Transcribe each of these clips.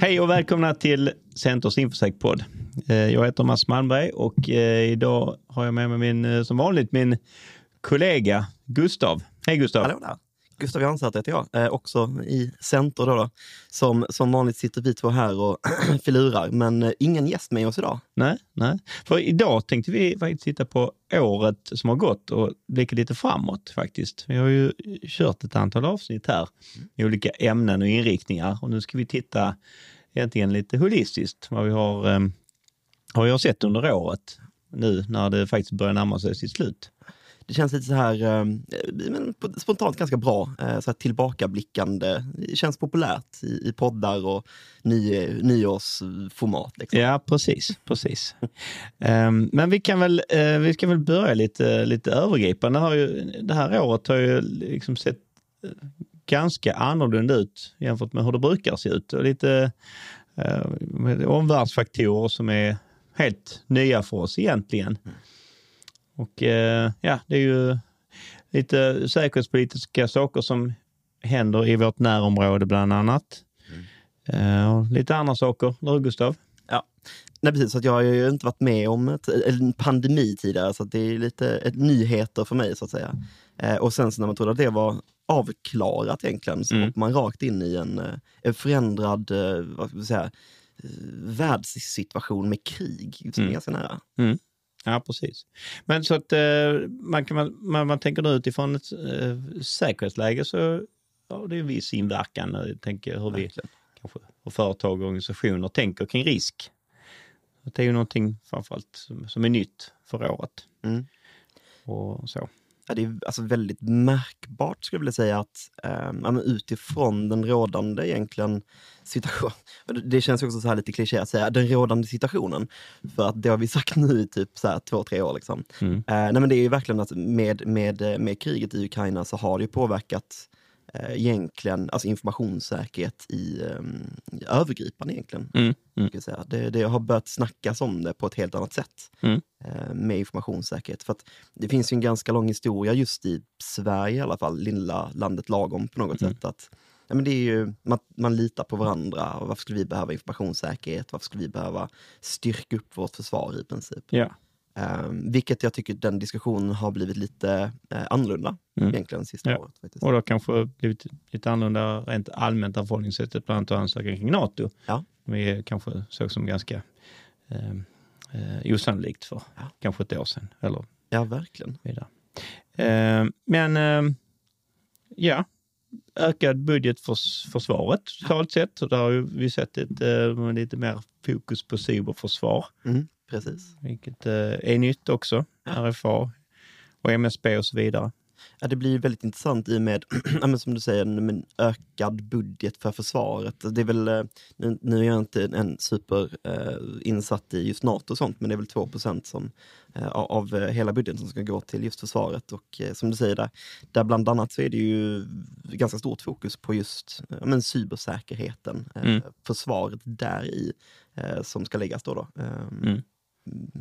Hej och välkomna till Centers Infosec-podd. Eh, jag heter Mats Malmberg och eh, idag har jag med mig min, eh, som vanligt min kollega Gustav. Hej Gustav! Hallå där! Gustav Jansson heter jag, eh, också i Center. Då, då Som, som vanligt sitter vi två här och filurar, men eh, ingen gäst med oss idag. Nej, nej. För idag tänkte vi faktiskt titta på året som har gått och blicka lite framåt faktiskt. Vi har ju kört ett antal avsnitt här i olika ämnen och inriktningar och nu ska vi titta egentligen lite holistiskt vad vi har, eh, vad vi har sett under året nu när det faktiskt börjar närma sig sitt slut. Det känns lite så här eh, men spontant ganska bra, eh, så här tillbakablickande. Det känns populärt i, i poddar och ny, nyårsformat. Liksom. Ja, precis. precis. um, men vi kan väl, uh, vi ska väl börja lite, lite övergripande. Har ju, det här året har ju liksom sett ganska annorlunda ut jämfört med hur det brukar se ut. Och lite uh, omvärldsfaktorer som är helt nya för oss egentligen. Mm. Och eh, ja, det är ju lite säkerhetspolitiska saker som händer i vårt närområde bland annat. Mm. Uh, lite andra saker, eller Gustav? Ja, Nej, precis. Så jag har ju inte varit med om ett, en pandemi tidigare, så det är lite ett, nyheter för mig så att säga. Uh, och sen så när man trodde att det var avklarat egentligen, så mm. hoppar man rakt in i en, en förändrad, vad ska man säga, världssituation med krig som mm. är ganska nära. Mm. Ja, precis. Men så att eh, man, kan, man, man tänker nu utifrån ett eh, säkerhetsläge så ja, det är en viss inverkan. Jag tänker hur vi, kanske, hur företag och organisationer tänker kring risk. Det är ju någonting framförallt som, som är nytt för året. Mm. Och så ja, det är alltså väldigt märkbart skulle jag vilja säga att eh, utifrån den rådande egentligen situation. Det känns också så här lite kliché att säga den rådande situationen. För att det har vi sagt nu i typ så här två, tre år. Liksom. Mm. Eh, nej, men det är ju verkligen att med, med, med kriget i Ukraina så har det påverkat egentligen alltså informationssäkerhet i, um, övergripande egentligen. Mm. Mm. säga. Det, det, har börjat snackas om det på ett helt annat sätt mm. eh, med informationssäkerhet. För att det finns ju en ganska lång historia just i Sverige i alla fall, lilla landet lagom på något mm. sätt. att ja, men det är ju, man, man litar på varandra och varför skulle vi behöva informationssäkerhet? Varför skulle vi behöva styrka upp vårt försvar i princip? Ja. Um, vilket jag tycker den diskussionen har blivit lite uh, annorlunda mm. egentligen sista ja. året. Faktiskt. Och då kanske blivit lite annorlunda rent allmänt av förhållningssättet bland annat ansöka kring NATO. Ja. Vi kanske såg som ganska uh, uh, osannolikt för ja. kanske ett år sedan. Eller ja, verkligen. Vidare. Uh, men uh, ja, ökad budget för försvaret totalt sett. Så där har vi sett ett uh, lite mer fokus på cyberförsvar. Mm. Precis. Vilket eh, är nytt också. RFA och MSB och så vidare. Ja, det blir väldigt intressant i och med, som du säger, en ökad budget för försvaret. Det är väl, eh, nu, nu är jag inte en super eh, i just NATO och sånt, men det är väl 2 som, av hela budgeten som ska gå till just försvaret. Och som du säger, där, där bland annat så är det ju ganska stort fokus på just men, cybersäkerheten, mm. försvaret där i som ska läggas då. då. Ehm, mm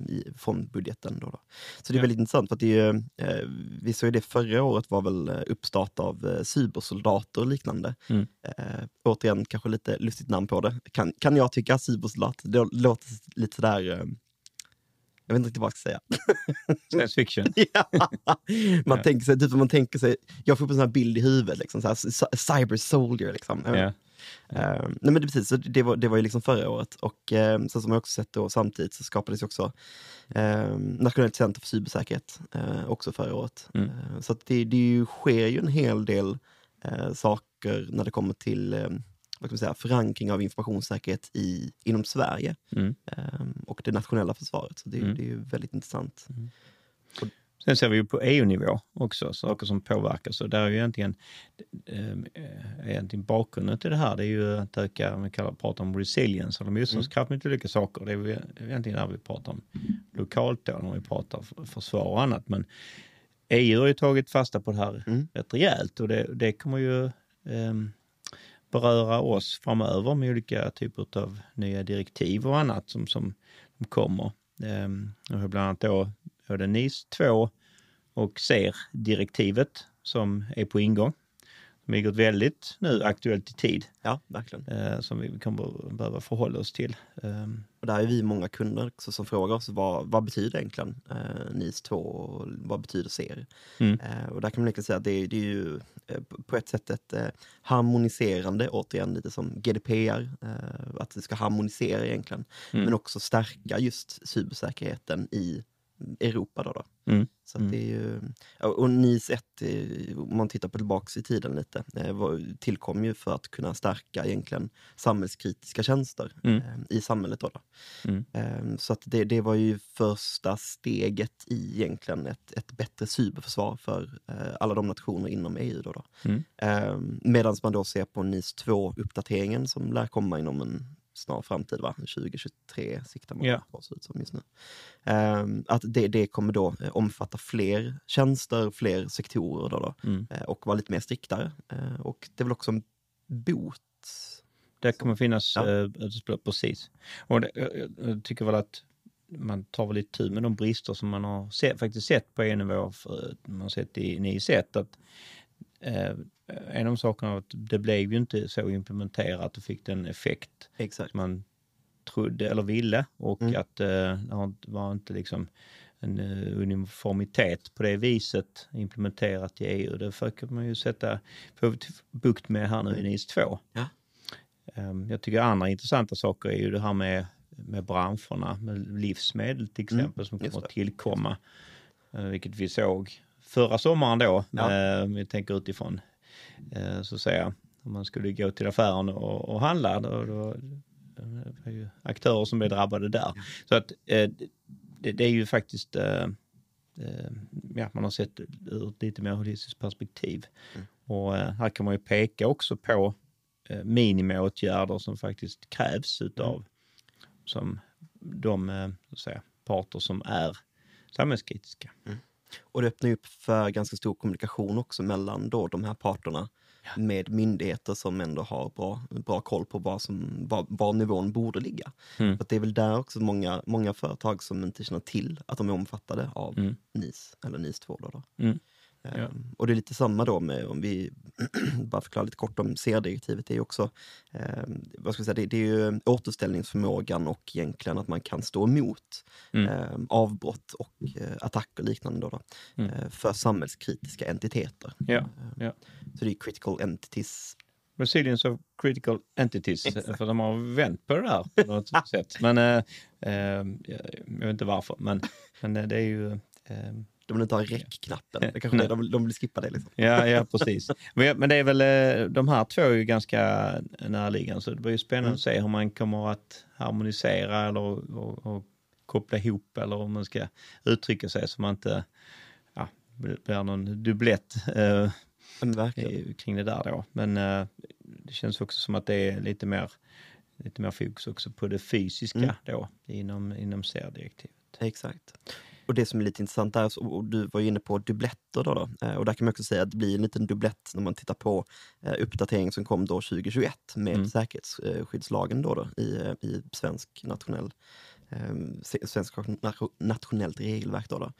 i, från budgeten. Då, då. Så det är ja. väldigt intressant för att det är, eh, vi såg det förra året var väl eh, uppstart av eh, cybersoldater och liknande. Mm. Eh, återigen kanske lite lustigt namn på det. Kan, kan jag tycka cybersoldat, det låter lite sådär eh, jag vet inte riktigt vad jag ska säga. Science fiction? ja. Man ja. tänker sig, typ man tänker sig, jag får upp en sån här bild i huvudet, liksom, så här, cyber soldier. Liksom. Ja. Uh, nej men det, precis, så det, var, det var ju liksom förra året och uh, så som jag också sett då samtidigt så skapades också uh, Nationellt center för cybersäkerhet uh, också förra året. Mm. Uh, så det, det ju, sker ju en hel del saker när det kommer till vad ska man säga, förankring av informationssäkerhet i, inom Sverige mm. och det nationella försvaret. Så det, mm. det är ju väldigt intressant. Mm. Sen ser vi ju på EU-nivå också saker som påverkar. Så där är ju egentligen, äh, egentligen bakgrunden till det här, det är ju att öka, vi kallar, pratar om resilience, eller motståndskraft mot olika saker. Det är ju egentligen där vi pratar om lokalt då, när vi pratar försvar och annat. Men EU har ju tagit fasta på det här mm. rätt rejält och det, det kommer ju eh, beröra oss framöver med olika typer av nya direktiv och annat som, som kommer. Eh, och bland annat då både NIS 2 och SER-direktivet som är på ingång. som ligger väldigt nu aktuellt i tid. Ja, verkligen. Eh, som vi kommer behöva förhålla oss till. Eh, och där är vi många kunder också som frågar oss vad, vad betyder egentligen eh, NIS 2 och vad betyder SER? Mm. Eh, och där kan man egentligen säga att det, det är ju eh, på ett sätt ett eh, harmoniserande, återigen lite som GDPR, eh, att det ska harmonisera egentligen, mm. men också stärka just cybersäkerheten i Europa. Då, då. Mm. Så mm. det är ju, och NIS 1, om man tittar på tillbaks i tiden lite, eh, tillkom ju för att kunna stärka egentligen samhällskritiska tjänster mm. Eh, i samhället. Då, då. Mm. Ehm, så att det, det var ju första steget i egentligen ett, ett bättre cyberförsvar för eh, alla de nationer inom EU. Då, då. Mm. Ehm, Medan man då ser på NIS 2-uppdateringen som lär komma inom en snar framtid, va? 2023 siktar man yeah. på, ser ut som just nu. Um, att det, det kommer då eh, omfatta fler tjänster, fler sektorer då, då mm. uh, och vara lite mer striktare. Uh, och det är väl också en bot. Det kommer finnas, ja. uh, precis. Och det, jag tycker väl att man tar väl lite tur med de brister som man har sett, faktiskt sett på EU-nivå, man har sett i NIS 1, att Eh, en av sakerna var att det blev ju inte så implementerat och fick den effekt Exakt. som man trodde eller ville och mm. att eh, det var inte liksom en uh, uniformitet på det viset implementerat i EU. Det försöker man ju sätta, få bukt med här nu i mm. NIS 2. Ja. Um, jag tycker andra intressanta saker är ju det här med, med branscherna, med livsmedel till mm. exempel mm. som kommer att tillkomma. Vilket vi såg förra sommaren då, ja. vi tänker utifrån Eh, så att säga. Om man skulle gå till affären och, och handla, då, då det var ju aktörer som blev drabbade där. Så att eh, det, det, är ju faktiskt, eh, ja, man har sett ur ett lite mer holistiskt perspektiv. Mm. Och här kan man ju peka också på minimiåtgärder som faktiskt krävs utav mm. som de så att säga, parter som är samhällskritiska. Mm. Och det öppnar upp för ganska stor kommunikation också mellan då de här parterna ja. med myndigheter som ändå har bra, bra koll på vad som, var, var nivån borde ligga. Mm. För det är väl där också många, många företag som inte känner till att de är omfattade av mm. NIS, eller NIS 2. Då, då. Mm. Ja. Ehm, och det är lite samma då med, om vi bara förklarar lite kort om CR-direktivet, det är också, eh, vad ska jag säga, det, det, är ju återställningsförmågan och egentligen att man kan stå emot mm. eh, avbrott och eh, attacker och liknande då, då mm. Eh, för samhällskritiska entiteter. Ja. Ehm, ja. Så det är critical entities Resilience of critical entities, Exakt. för de har vänt på det där på något sätt. Men eh, ehm, jag vet inte varför, men, men det är ju de vill inte ha räckknappen. Det kanske det, de, de vill skippa det. Liksom. Ja, ja, precis. Men, det är väl, eh, de här två är ju ganska närliggande, så det blir ju spännande mm. att se hur man kommer att harmonisera eller och, och koppla ihop eller om man ska uttrycka sig så man inte ja, blir någon dubblett eh, kring det där då. Men eh, det känns också som att det är lite mer, lite mer fokus också på det fysiska mm. då inom, inom CR-direktivet. Exakt. Och det som är lite intressant där, och du var inne på dubbletter då, då, eh, och där kan man också säga att det blir en liten dubblett när man tittar på eh, uppdateringen som kom då 2021 med mm. säkerhetsskyddslagen då, då i, eh, i svensk nationell svensk nationellt regelverk. Då, då.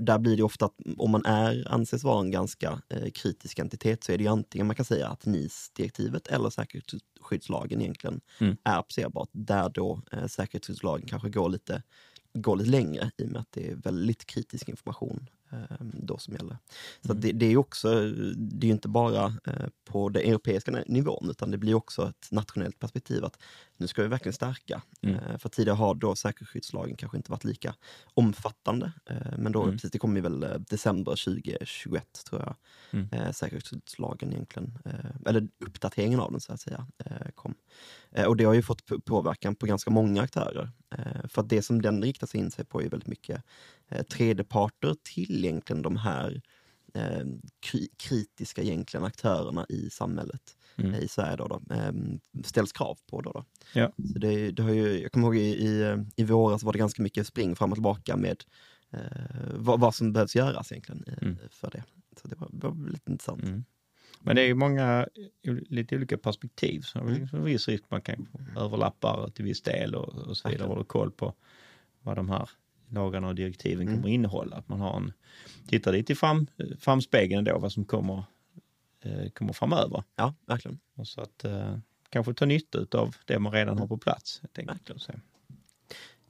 där blir det ofta att om man är, anses vara en ganska kritisk entitet så är det ju antingen man kan säga att NIS-direktivet eller säkerhetsskyddslagen egentligen mm. är applicerbart. Där då säkerhetsskyddslagen kanske går lite gå lite längre i och med att det är väldigt kritisk information då som gäller. Så mm. det, det, är också, det är inte bara eh, på den europeiska nivån utan det blir också ett nationellt perspektiv att nu ska vi verkligen stärka. Mm. Eh, för tidigare har då säkerhetsskyddslagen kanske inte varit lika omfattande. Eh, men då, mm. precis, det kom ju väl december 2021 tror jag, mm. säkerhetsskyddslagen egentligen, eller uppdateringen av den så att säga, kom. och det har ju fått påverkan på ganska många aktörer. för att det som den riktar sig in sig på är väldigt mycket tredjeparter till egentligen de här eh, kritiska egentligen aktörerna i samhället mm. i Sverige då, då, eh, ställs krav på. Då, då. Ja. Så det, det har ju, jag kommer ihåg i, i, i våras var det ganska mycket spring fram och tillbaka med eh, vad, vad, som behövs göras egentligen mm. för det. Så det var, var lite intressant. Mm. Men det är ju många lite olika perspektiv, så det är en viss risk man kan överlappa till viss del och, och så vidare. Har koll på vad de här lagarna och direktiven mm. kommer innehålla. Att man har en, tittar lite i fram, framspegeln då vad som kommer eh, kommer framöver. Ja, verkligen. Och så att eh, kanske ta nytta av det man redan har på plats. helt enkelt.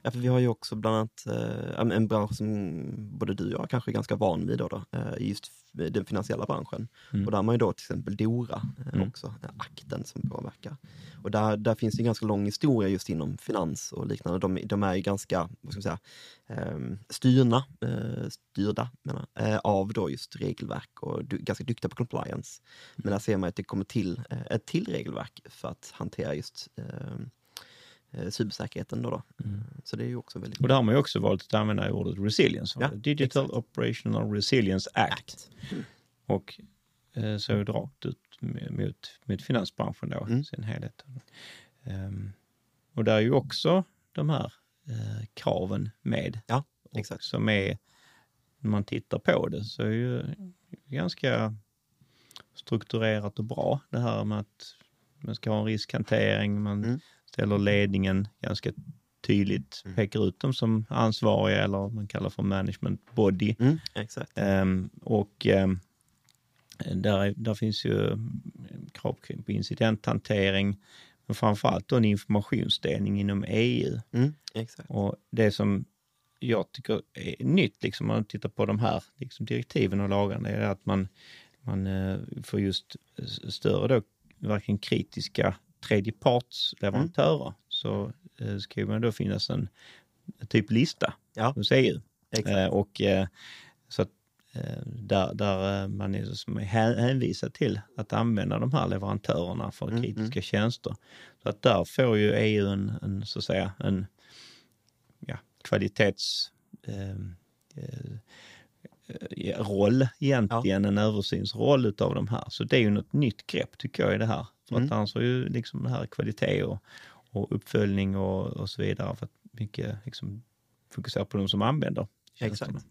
Ja, för vi har ju också bland annat eh, en bransch som både du och jag kanske är ganska van vid, då, då, eh, just den finansiella branschen. Mm. Och där har man ju då till exempel Dora eh, Mm. också, akten som påverkar. Och där, där finns det en ganska lång historia just inom finans och liknande. De, de är ju ganska, vad ska man säga, eh, styrna, eh, styrda menar, eh, av då just regelverk och du, ganska duktiga på compliance. Men där ser man att det kommer till eh, ett till regelverk för att hantera just eh, cybersäkerheten. Då, då. Mm. Så det är ju också väldigt Och där har man ju också valt att använda ordet resilience. Ja, Digital exakt. Operational Resilience Act. Act. Och eh, så rakt ut mot, mot finansbranschen då, Mm. sin helhet. Ehm, och där är ju också de här eh, kraven med. Ja, exakt. Som är, när man tittar på det så är ju ganska strukturerat och bra det här med att man ska ha en riskhantering, man Mm. Ställer ledningen ganska tydligt, Mm. pekar ut dem som ansvariga eller vad man kallar för management body. Mm, exakt. Ehm, och ehm, där, är, där finns ju krav kring- på incidenthantering, men framförallt då en informationsdelning inom EU. Mm, exakt. Och det som jag tycker är nytt, liksom, om man tittar på de här liksom, direktiven och lagarna, är att man, man eh, får just större då, verkligen kritiska tredjepartsleverantörer. Så eh, ska man då finnas en typ lista Ja. hos EU. exakt. Eh, och eh, så att där, där man är som är hä- hänvisad till att använda de här leverantörerna för Mm, kritiska tjänster. Så att där får ju EU en, en så att säga, en ja, kvalitets eh, eh, eh, roll egentligen, en översynsroll utav de här. Så det är ju något nytt grepp tycker jag i det här. För Mm. att annars är ju liksom det här kvalitet och, och uppföljning och, och så vidare. För att mycket liksom fokusera på de som använder tjänsterna. Exakt.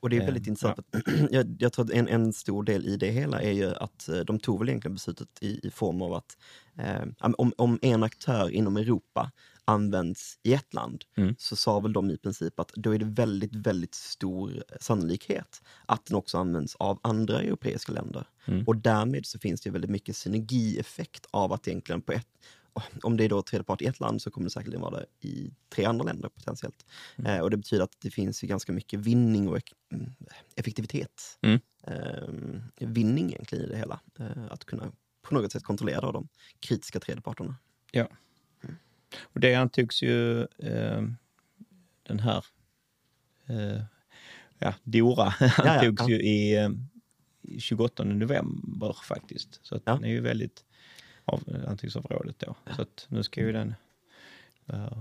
Och det är väldigt Eh, intressant. Att, jag, jag tror att en, en stor del i det hela är ju att eh, de tog väl egentligen beslutet i, i form av att eh, om, om en aktör inom Europa används i ett land Mm. så sa väl de i princip att då är det väldigt, väldigt stor sannolikhet att den också används av andra europeiska länder. Mm. Och därmed så finns det väldigt mycket synergieffekt av att egentligen på ett om det är då tredje part i ett land så kommer det säkerligen vara det i tre andra länder potentiellt. Mm. Eh, och det betyder att det finns ju ganska mycket vinning och mm, effektivitet. Mm. Eh, vinning egentligen i det hela. Eh, att kunna på något sätt kontrollera de kritiska tredjeparterna. Och det antogs ju eh, den här eh, ja, Dora ja, antogs ja. ju i eh, i 28 november faktiskt. Så att Ja. den är ju väldigt av, antogs av rådet då. Så att nu ska ju den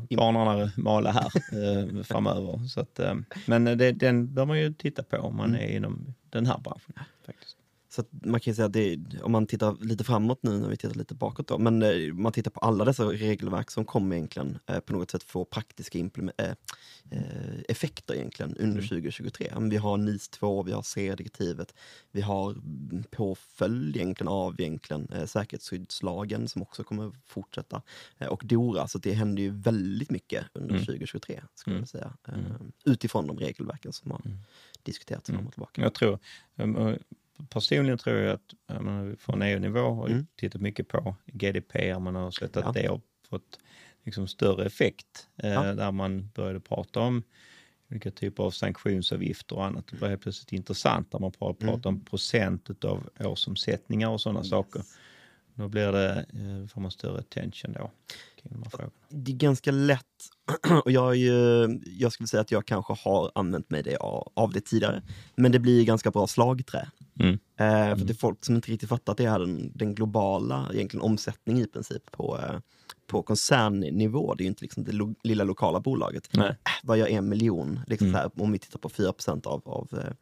kvarnarna mala här eh, framöver. Så att, eh, men det, den bör man ju titta på om man Mm. är inom den här branschen. faktiskt. Så man kan säga att det, om man tittar lite framåt nu när vi tittar lite bakåt då, men eh, man tittar på alla dessa regelverk som kommer egentligen eh, på något sätt få praktiska eh, eh, effekter egentligen under Mm. 2023. Men Vi har NIS 2, vi har CR-direktivet, vi har påföljd egentligen av egentligen eh, säkerhetsskyddslagen som också kommer fortsätta eh, och DORA, så det händer ju väldigt mycket under Mm. 2023 skulle Mm. jag säga. Eh, Mm. Utifrån de regelverken som har Mm. diskuterats fram och tillbaka. Jag tror, personligen tror jag att menar, från EU-nivå har Mm. mm. tittat mycket på GDPR, man har sett att Ja. det har fått liksom större effekt. Eh, Ja. Där man började prata om olika typer av sanktionsavgifter och annat. Det blev helt plötsligt intressant när man pra- pratar Mm. om procent av årsomsättningar och sådana saker. Då blir det, eh, får man större attention då kring de här frågorna. det är ganska lätt, och jag, ju, jag skulle säga att jag kanske har använt mig det av, det tidigare, men det blir ganska bra slagträ. Mm. Eh, för det är folk som inte riktigt fattar att det är den, den globala egentligen omsättning i princip på, eh, på koncernnivå. Det är ju inte liksom det lo, lilla lokala bolaget. Nej. Äh, vad gör en miljon? Liksom Mm. här, om vi tittar på 4 av, av eh,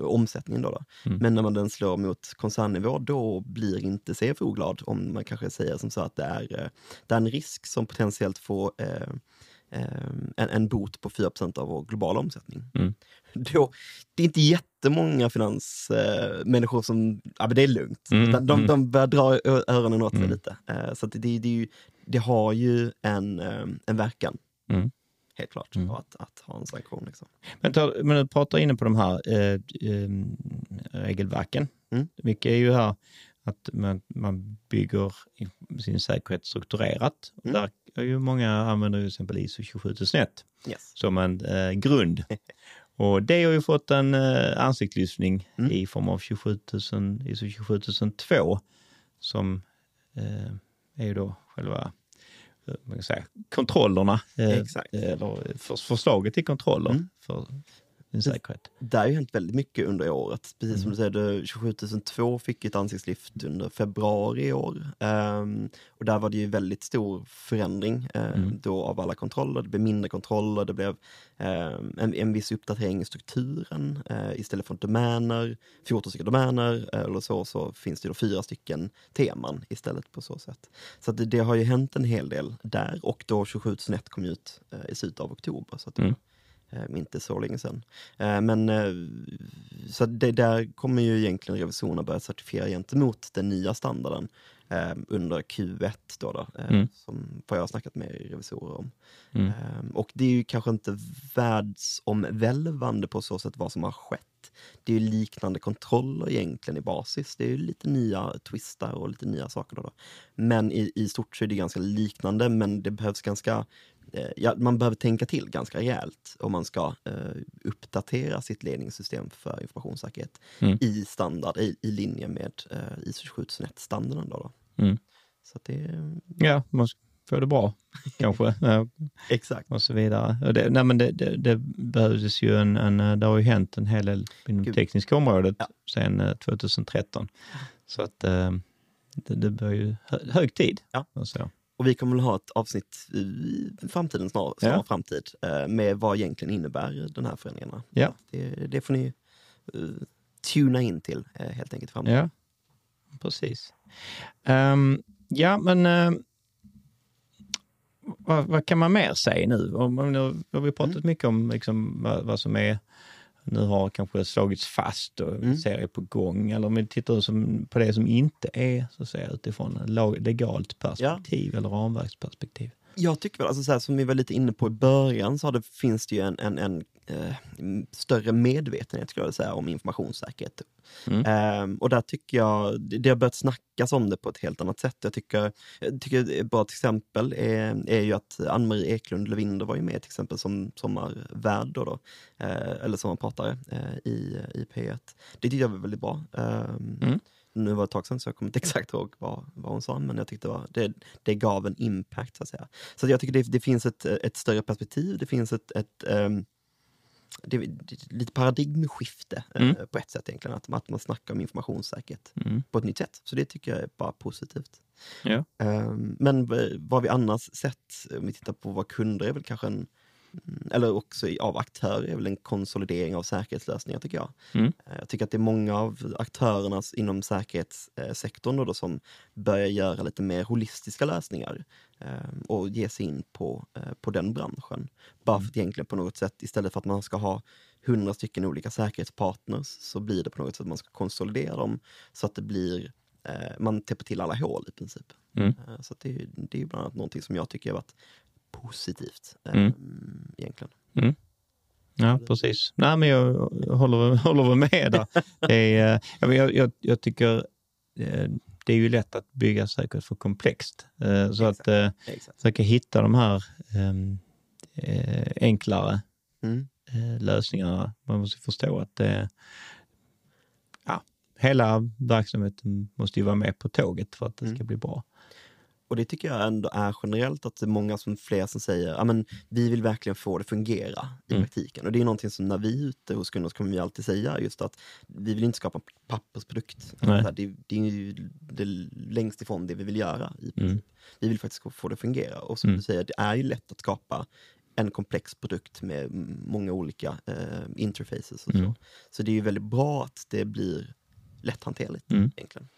omsättningen. Då, då. Mm. Men när man den slår mot koncernnivå då blir inte CFO glad om man kanske säger som så att det är, eh, det är en risk som potentiellt får eh, eh, en, en bot på 4% av vår globala omsättning. Mm. Då, det är inte jättemånga finansmänniskor eh, som, ja men det är lugnt. Mm, Utan de, mm. de börjar dra öronen åt sig Mm. lite. Eh, så det, det, ju, det har ju en, eh, en verkan. Mm. Helt klart, Mm. att, att ha en sanktion. Liksom. Men, ta, men du pratar inne på de här eh, eh, regelverken. Mm. Mycket är ju här att man, man bygger in- sin säkerhet strukturerat. Mm. Där är ju många använder ju till exempel ISO 27001 Yes. som en eh, grund. Och det har ju fått en eh, ansiktslyftning Mm. i form av 27000, ISO 27002 som eh, är ju då själva man kan säga, kontrollerna, eh, Exakt. eller för, förslaget till kontroller Mm. för din säkerhet. Det har ju hänt väldigt mycket under året. Precis som Mm. du säger, det 27002 fick ett ansiktslyft under februari i år. Ehm, och där var det ju väldigt stor förändring eh, Mm. då av alla kontroller. Det blev mindre kontroller, det blev ehm, en, en viss uppdatering i strukturen. Eh, istället för domäner, 14 stycken domäner eh, eller så, så finns det då fyra stycken teman istället på så sätt. Så det, det har ju hänt en hel del där och då 27001 kom ut eh, i slutet av oktober. Så att Mm. Eh, inte så länge sedan. Eh, Men eh, så det där kommer ju egentligen revisorerna börja certifiera gentemot den nya standarden under Q1 då, då Mm. som vad jag har snackat med revisorer om. Mm. Eh, Och det är ju kanske inte världsomvälvande på så sätt vad som har skett. Det är ju liknande kontroller egentligen i basis. Det är ju lite nya twistar och lite nya saker. Då, då. Men i, i stort så är det ganska liknande men det behövs ganska Ja, man behöver tänka till ganska rejält om man ska eh, uppdatera sitt ledningssystem för informationssäkerhet Mm. i standard, i, i linje med eh, ISO 27001-standarden. Då, då. Mm. Så det, Ja, man ska få det bra kanske. Exakt. och så vidare. Och det, nej, men det, det, det behövdes ju en, en, det har ju hänt en hel del inom det tekniska området Ja. sedan eh, 2013. Så att eh, det, det bör ju hö, hög tid. Ja. Och så. Och vi kommer att ha ett avsnitt i framtiden, snar, snar Ja. framtid, eh, med vad egentligen innebär den här förändringarna. Ja. Det, det får ni uh, tuna in till eh, helt enkelt. i Framtiden. Ja, precis. Ehm, ja, men eh, vad, vad kan man mer säga nu? Om, om, nu har vi pratat Mm. mycket om liksom, vad, vad som är nu har kanske slagits fast och Mm. serier på gång. Eller om vi tittar som, på det som inte är så att säga, utifrån legalt perspektiv eller ramverksperspektiv. Jag tycker väl, alltså så här, som vi var lite inne på i början, så det, finns det ju en, en, en eh, större medvetenhet skulle jag säga, om informationssäkerhet. Mm. Ehm, och där tycker jag, det har börjat snackas om det på ett helt annat sätt. Jag tycker, jag tycker ett bra exempel är, är ju att Ann-Marie Eklund Levinder var ju med till exempel som sommarvärd då, då eh, eller sommarpratare eh, i, i P1. Det tyckte jag var väldigt bra. Ehm, Mm. Nu var det ett tag sedan så jag kommer inte exakt ihåg vad, vad hon sa, men jag tyckte det, var, det, det gav en impact så att säga. Så att jag tycker det, det finns ett, ett större perspektiv, det finns ett, ett ehm, det, det, lite paradigmskifte eh, Mm. på ett sätt egentligen, att, att man snackar om informationssäkerhet Mm. på ett nytt sätt. Så det tycker jag är bara positivt. Ja. Ehm, men v- vad vi annars sett, om vi tittar på våra kunder, är väl kanske en eller också av aktörer, är väl en konsolidering av säkerhetslösningar tycker jag. Mm. Eh, Jag tycker att det är många av aktörerna inom säkerhetssektorn då, då som börjar göra lite mer holistiska lösningar eh, och ge sig in på, eh, på den branschen. Bara för att egentligen på något sätt, istället för att man ska ha hundra stycken olika säkerhetspartners, så blir det på något sätt att man ska konsolidera dem så att det blir, eh, man täpper till alla hål i princip. Mm. Så det, är- det är bland annat någonting som jag tycker har varit positivt Mm. egentligen. Ja, precis. Nej, men jag, håller, håller väl med där. Det är, eh, jag, jag, jag tycker eh, det är ju lätt att bygga säkerhet för komplext. Eh, Så att Exakt. Exakt. försöka hitta de här ehm, eh, enklare Mm. lösningarna. Man måste förstå att ja, hela verksamheten måste ju vara med på tåget för att det ska Mm. bli bra. Och det tycker jag ändå är generellt att det är många som fler som säger att vi vill verkligen få det att fungera i Mm. praktiken. Och det är någonting som när vi är ute hos kunder så kommer vi alltid säga just att vi vill inte skapa en pappersprodukt. Nej. Så här, Det, det är ju det längst ifrån det vi vill göra. I. Mm. Vi vill faktiskt få det att fungera. Och som Mm. du säger, det är ju lätt att skapa en komplex produkt med många olika eh, interfaces. Och Mm. så. så det är ju väldigt bra att det blir lätthanterligt Mm. egentligen.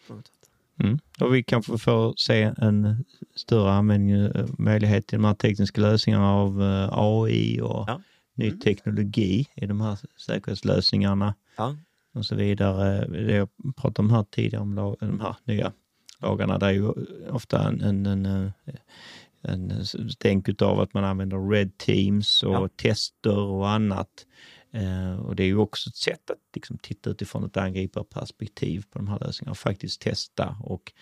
Mm. Och vi kanske får se en större användning, eh, möjlighet till de här tekniska lösningarna av eh, AI och Ja. ny Mm. teknologi i de här säkerhetslösningarna Ja. och så vidare. Jag pratade om här tidigare, om lag, de här nya lagarna, det är ju ofta en, en, en, eh, en stänk av att man använder red teams och Ja. tester och annat Eh, och det är ju också ett sätt att liksom, titta utifrån ett angriparperspektiv på de här lösningarna och faktiskt testa och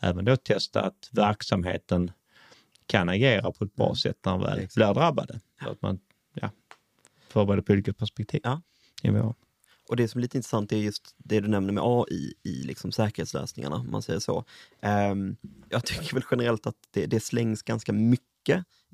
även då testa att verksamheten kan agera på ett bra Mm. sätt när de väl Exakt. blir drabbade. Så att man ja, förbereder på olika perspektiv. Ja. Nivåer. Och det som är lite intressant är just det du nämner med AI i liksom säkerhetslösningarna, om man säger så. Ehm, jag tycker väl generellt att det, det slängs ganska mycket,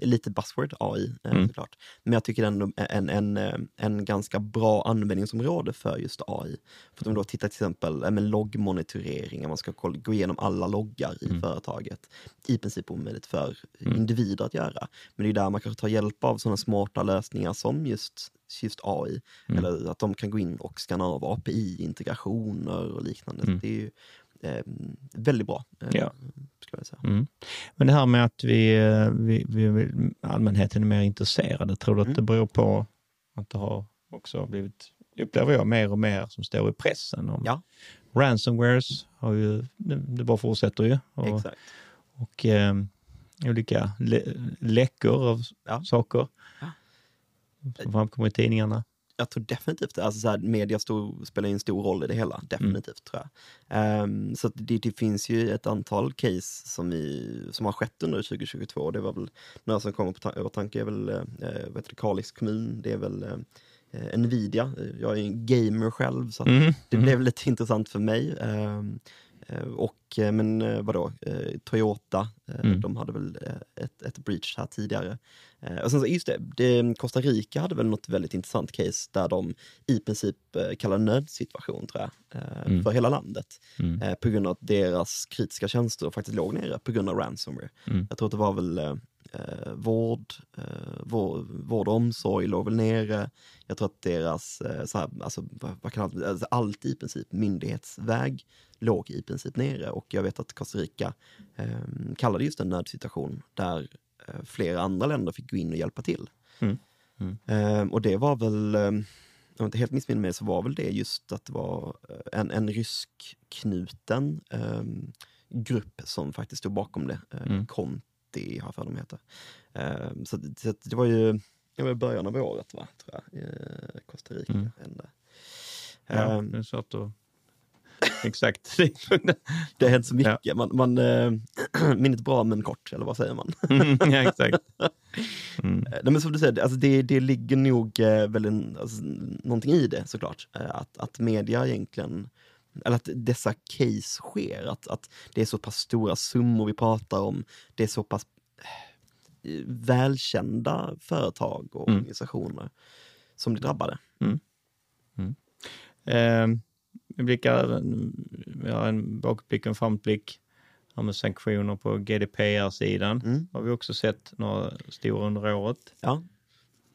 lite buzzword AI eh, Mm. såklart, men jag tycker ändå en, en, eh, en ganska bra användningsområde för just AI. För att om då tittar till exempel med loggmonitorering, man ska gå igenom alla loggar i Mm. företaget. I princip omöjligt för Mm. individer att göra. Men det är där man kanske tar hjälp av sådana smarta lösningar som just, just AI. Mm. Eller att de kan gå in och scanna av API-integrationer och liknande. Mm. Det är ju eh, väldigt bra. Eh, Ja. Säga. Mm. Men det här med att vi, eh, vi, vi, allmänheten är mer intresserade, tror du att Mm. det beror på att det har också blivit, upplever jag, mer och mer som står i pressen om Ja. ransomwares, har ju, det, bara fortsätter ju. Och, Exakt. och eh, olika lä- läckor av Ja. saker som framkommer i tidningarna. Jag tror definitivt. Alltså så här, media stor, spelar en stor roll i det hela. Definitivt tror jag. Ehm, så det, det finns ju ett antal case som, i, som har skett under 2022. Det var väl några som kommer på ta- åtanke är väl eh, heter det, Kalix kommun. Det är väl eh, Nvidia. Jag är en gamer själv så Mm. Det Mm. blev lite intressant för mig. eh, och, eh, men eh, vadå, eh, Toyota, eh, Mm. de hade väl eh, ett, ett breach här tidigare. Eh, och sen så, just det, det, Costa Rica hade väl något väldigt intressant case där de i princip eh, kallar nödsituation tror jag, eh, Mm. för hela landet. Mm. Eh, på grund av att deras kritiska tjänster faktiskt låg nere på grund av ransomware. Mm. Jag tror att det var väl eh, eh, vård, eh, vård, vård och omsorg låg väl nere. Jag tror att deras, eh, så här, alltså, vad, vad kan allt, alltså, allt i princip, myndighetsväg låg i princip nere och jag vet att Costa Rica eh, kallade just en nödsituation där eh, flera andra länder fick gå in och hjälpa till. Mm. Mm. Eh, och det var väl, eh, om jag inte helt missminner mig så var väl det just att det var eh, en, en rysk knuten eh, grupp som faktiskt stod bakom det. Eh, Mm. Conti har jag för mig heter. Så, så det var ju det var i början av året va, tror jag, i eh, Costa Rica. Mm. Ja, Eh, det är svårt att... Exakt det har hänt så mycket. Man, man, eh, minnet bra men kort, eller vad säger man? ja, exakt. Mm. Eh, Nej, men som du säger, alltså det, det ligger nog eh, väl en, alltså, någonting i det såklart. Eh, att, att media egentligen, eller att dessa case sker, att, att det är så pass stora summor vi pratar om. Det är så pass eh, välkända företag och Mm. organisationer som blir drabbade. Eh, vi blickar även, vi har en bakblick och en framåtblick. Har med sanktioner på GDPR-sidan. Mm. Har vi också sett några stora under året. Ja,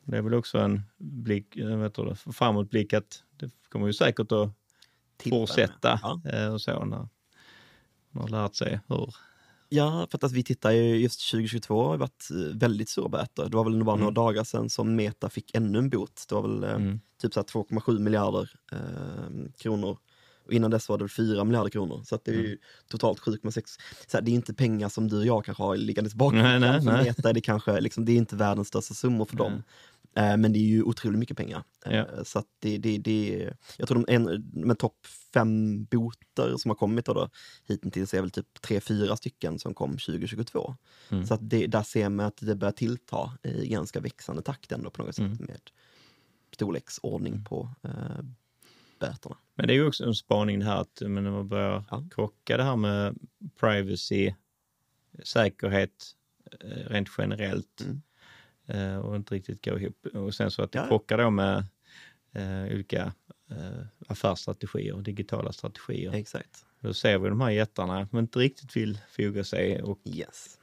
Det är väl också en blick, eh, vet du, framåtblick att det kommer ju säkert att tillfällen. fortsätta Ja. eh, och så när man har lärt sig hur. Ja, för att vi tittar ju just 2022 har varit eh, väldigt stora böter. Det var väl bara några Mm. dagar sedan som Meta fick ännu en bot. Det var väl Mm. typ så här 2,7 miljarder eh, kronor. Och innan dess var det 4 miljarder kronor. Så att det är Mm. ju totalt 7,6. Så här, det är inte pengar som du och jag kanske har liggandes bakom. Nej, nej, För nej. Meta är det kanske, liksom, det är inte världens största summor för dem. Eh, men det är ju otroligt mycket pengar. Eh, Ja. Så att det, det, det, jag tror de en, med topp fem boter som har kommit då, då hittills är väl typ tre, fyra stycken som kom 2022. Mm. Så att det, där ser man att det börjar tillta i ganska växande takt ändå på något sätt Mm. med storleksordning på eh, böterna. Men det är ju också en spaning det här att men när man börjar Ja. krocka det här med privacy, säkerhet eh, rent generellt Mm. eh, och inte riktigt gå ihop. Och sen så att det Ja. krockar då med eh, olika eh, affärsstrategier och digitala strategier. Exakt. Då ser vi de här jättarna som inte riktigt vill foga sig och Yes.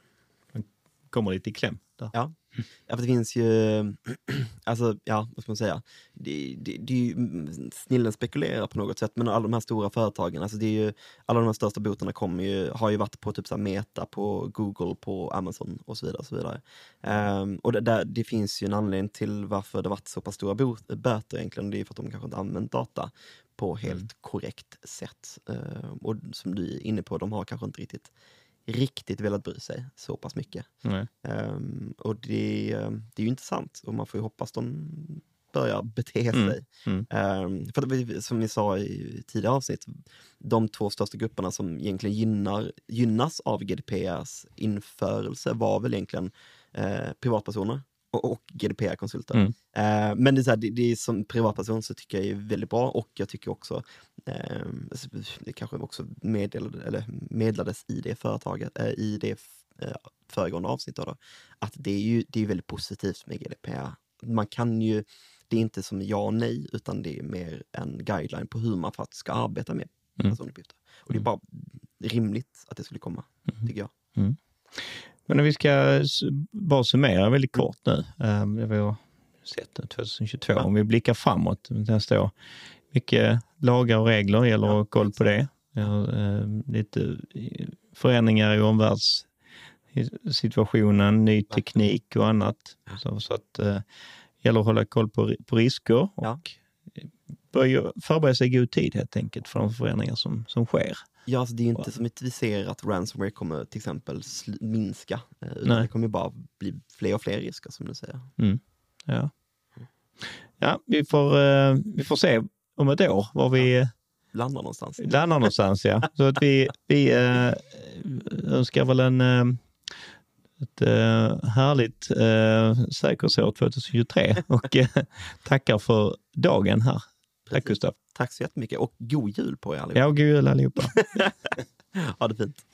Kommer lite i kläm. Där. Ja. Ja, för det finns ju, alltså ja, vad ska man säga, det, det, det är ju, mm, snillen spekulerar på något sätt, men alla de här stora företagen, alltså det är ju, alla de här största botarna kommer ju, har ju varit på typ så Meta, på Google, på Amazon och så vidare. Och så vidare. Ehm, och det, där, det finns ju en anledning till varför det varit så pass stora bot, böter egentligen, det är för att de kanske inte använt data på helt Mm. korrekt sätt. Ehm, och som du är inne på, de har kanske inte riktigt riktigt velat bry sig så pass mycket. Ehm, och det, ehm, det är ju intressant och man får ju hoppas de börjar bete Mm. sig. Mm. Ehm, för att vi, som vi sa i tidigare avsnitt, de två största grupperna som egentligen gynnar, gynnas av GDPRs införelse var väl egentligen eh, privatpersoner och, och GDPR-konsulter. Mm. Eh, men det är, så här, det, det är som privatperson så tycker jag är väldigt bra och jag tycker också, eh, det kanske också meddelade, eller medlades i det företaget, eh, i det eh, föregående avsnittet då, att det är ju det är väldigt positivt med GDPR. Man kan ju, det är inte som ja och nej, utan det är mer en guideline på hur man faktiskt ska arbeta med Mm. personuppgifter. Och det är Mm. bara rimligt att det skulle komma, Mm. tycker jag. Men om vi ska bara summera väldigt kort nu. Um, det vi har sett nu 2022. Ja. Om vi blickar framåt nästa år. Mycket lagar och regler gäller att ha koll på det. Vi har, eh, lite eh, förändringar i omvärldssituationen, ny teknik och annat. Så, så att eh, gäller att hålla koll på, på risker och Ja. börja förbereda sig i god tid helt enkelt för de förändringar som, som sker. Ja, alltså det är ju inte som att vi ser att ransomware kommer till exempel minska, eh, utan Nej. det kommer bara bli fler och fler risker som du säger. Ja, ja vi, får, eh, vi får se om ett år var vi Landar någonstans. landar någonstans. Ja. Så att vi, vi eh, önskar väl en, ett härligt säkerhetsår 2023 och tackar för dagen här. Tack. Gustav. Tack så jättemycket och god jul på er allihopa. Ja, och god jul allihopa. Ha det fint.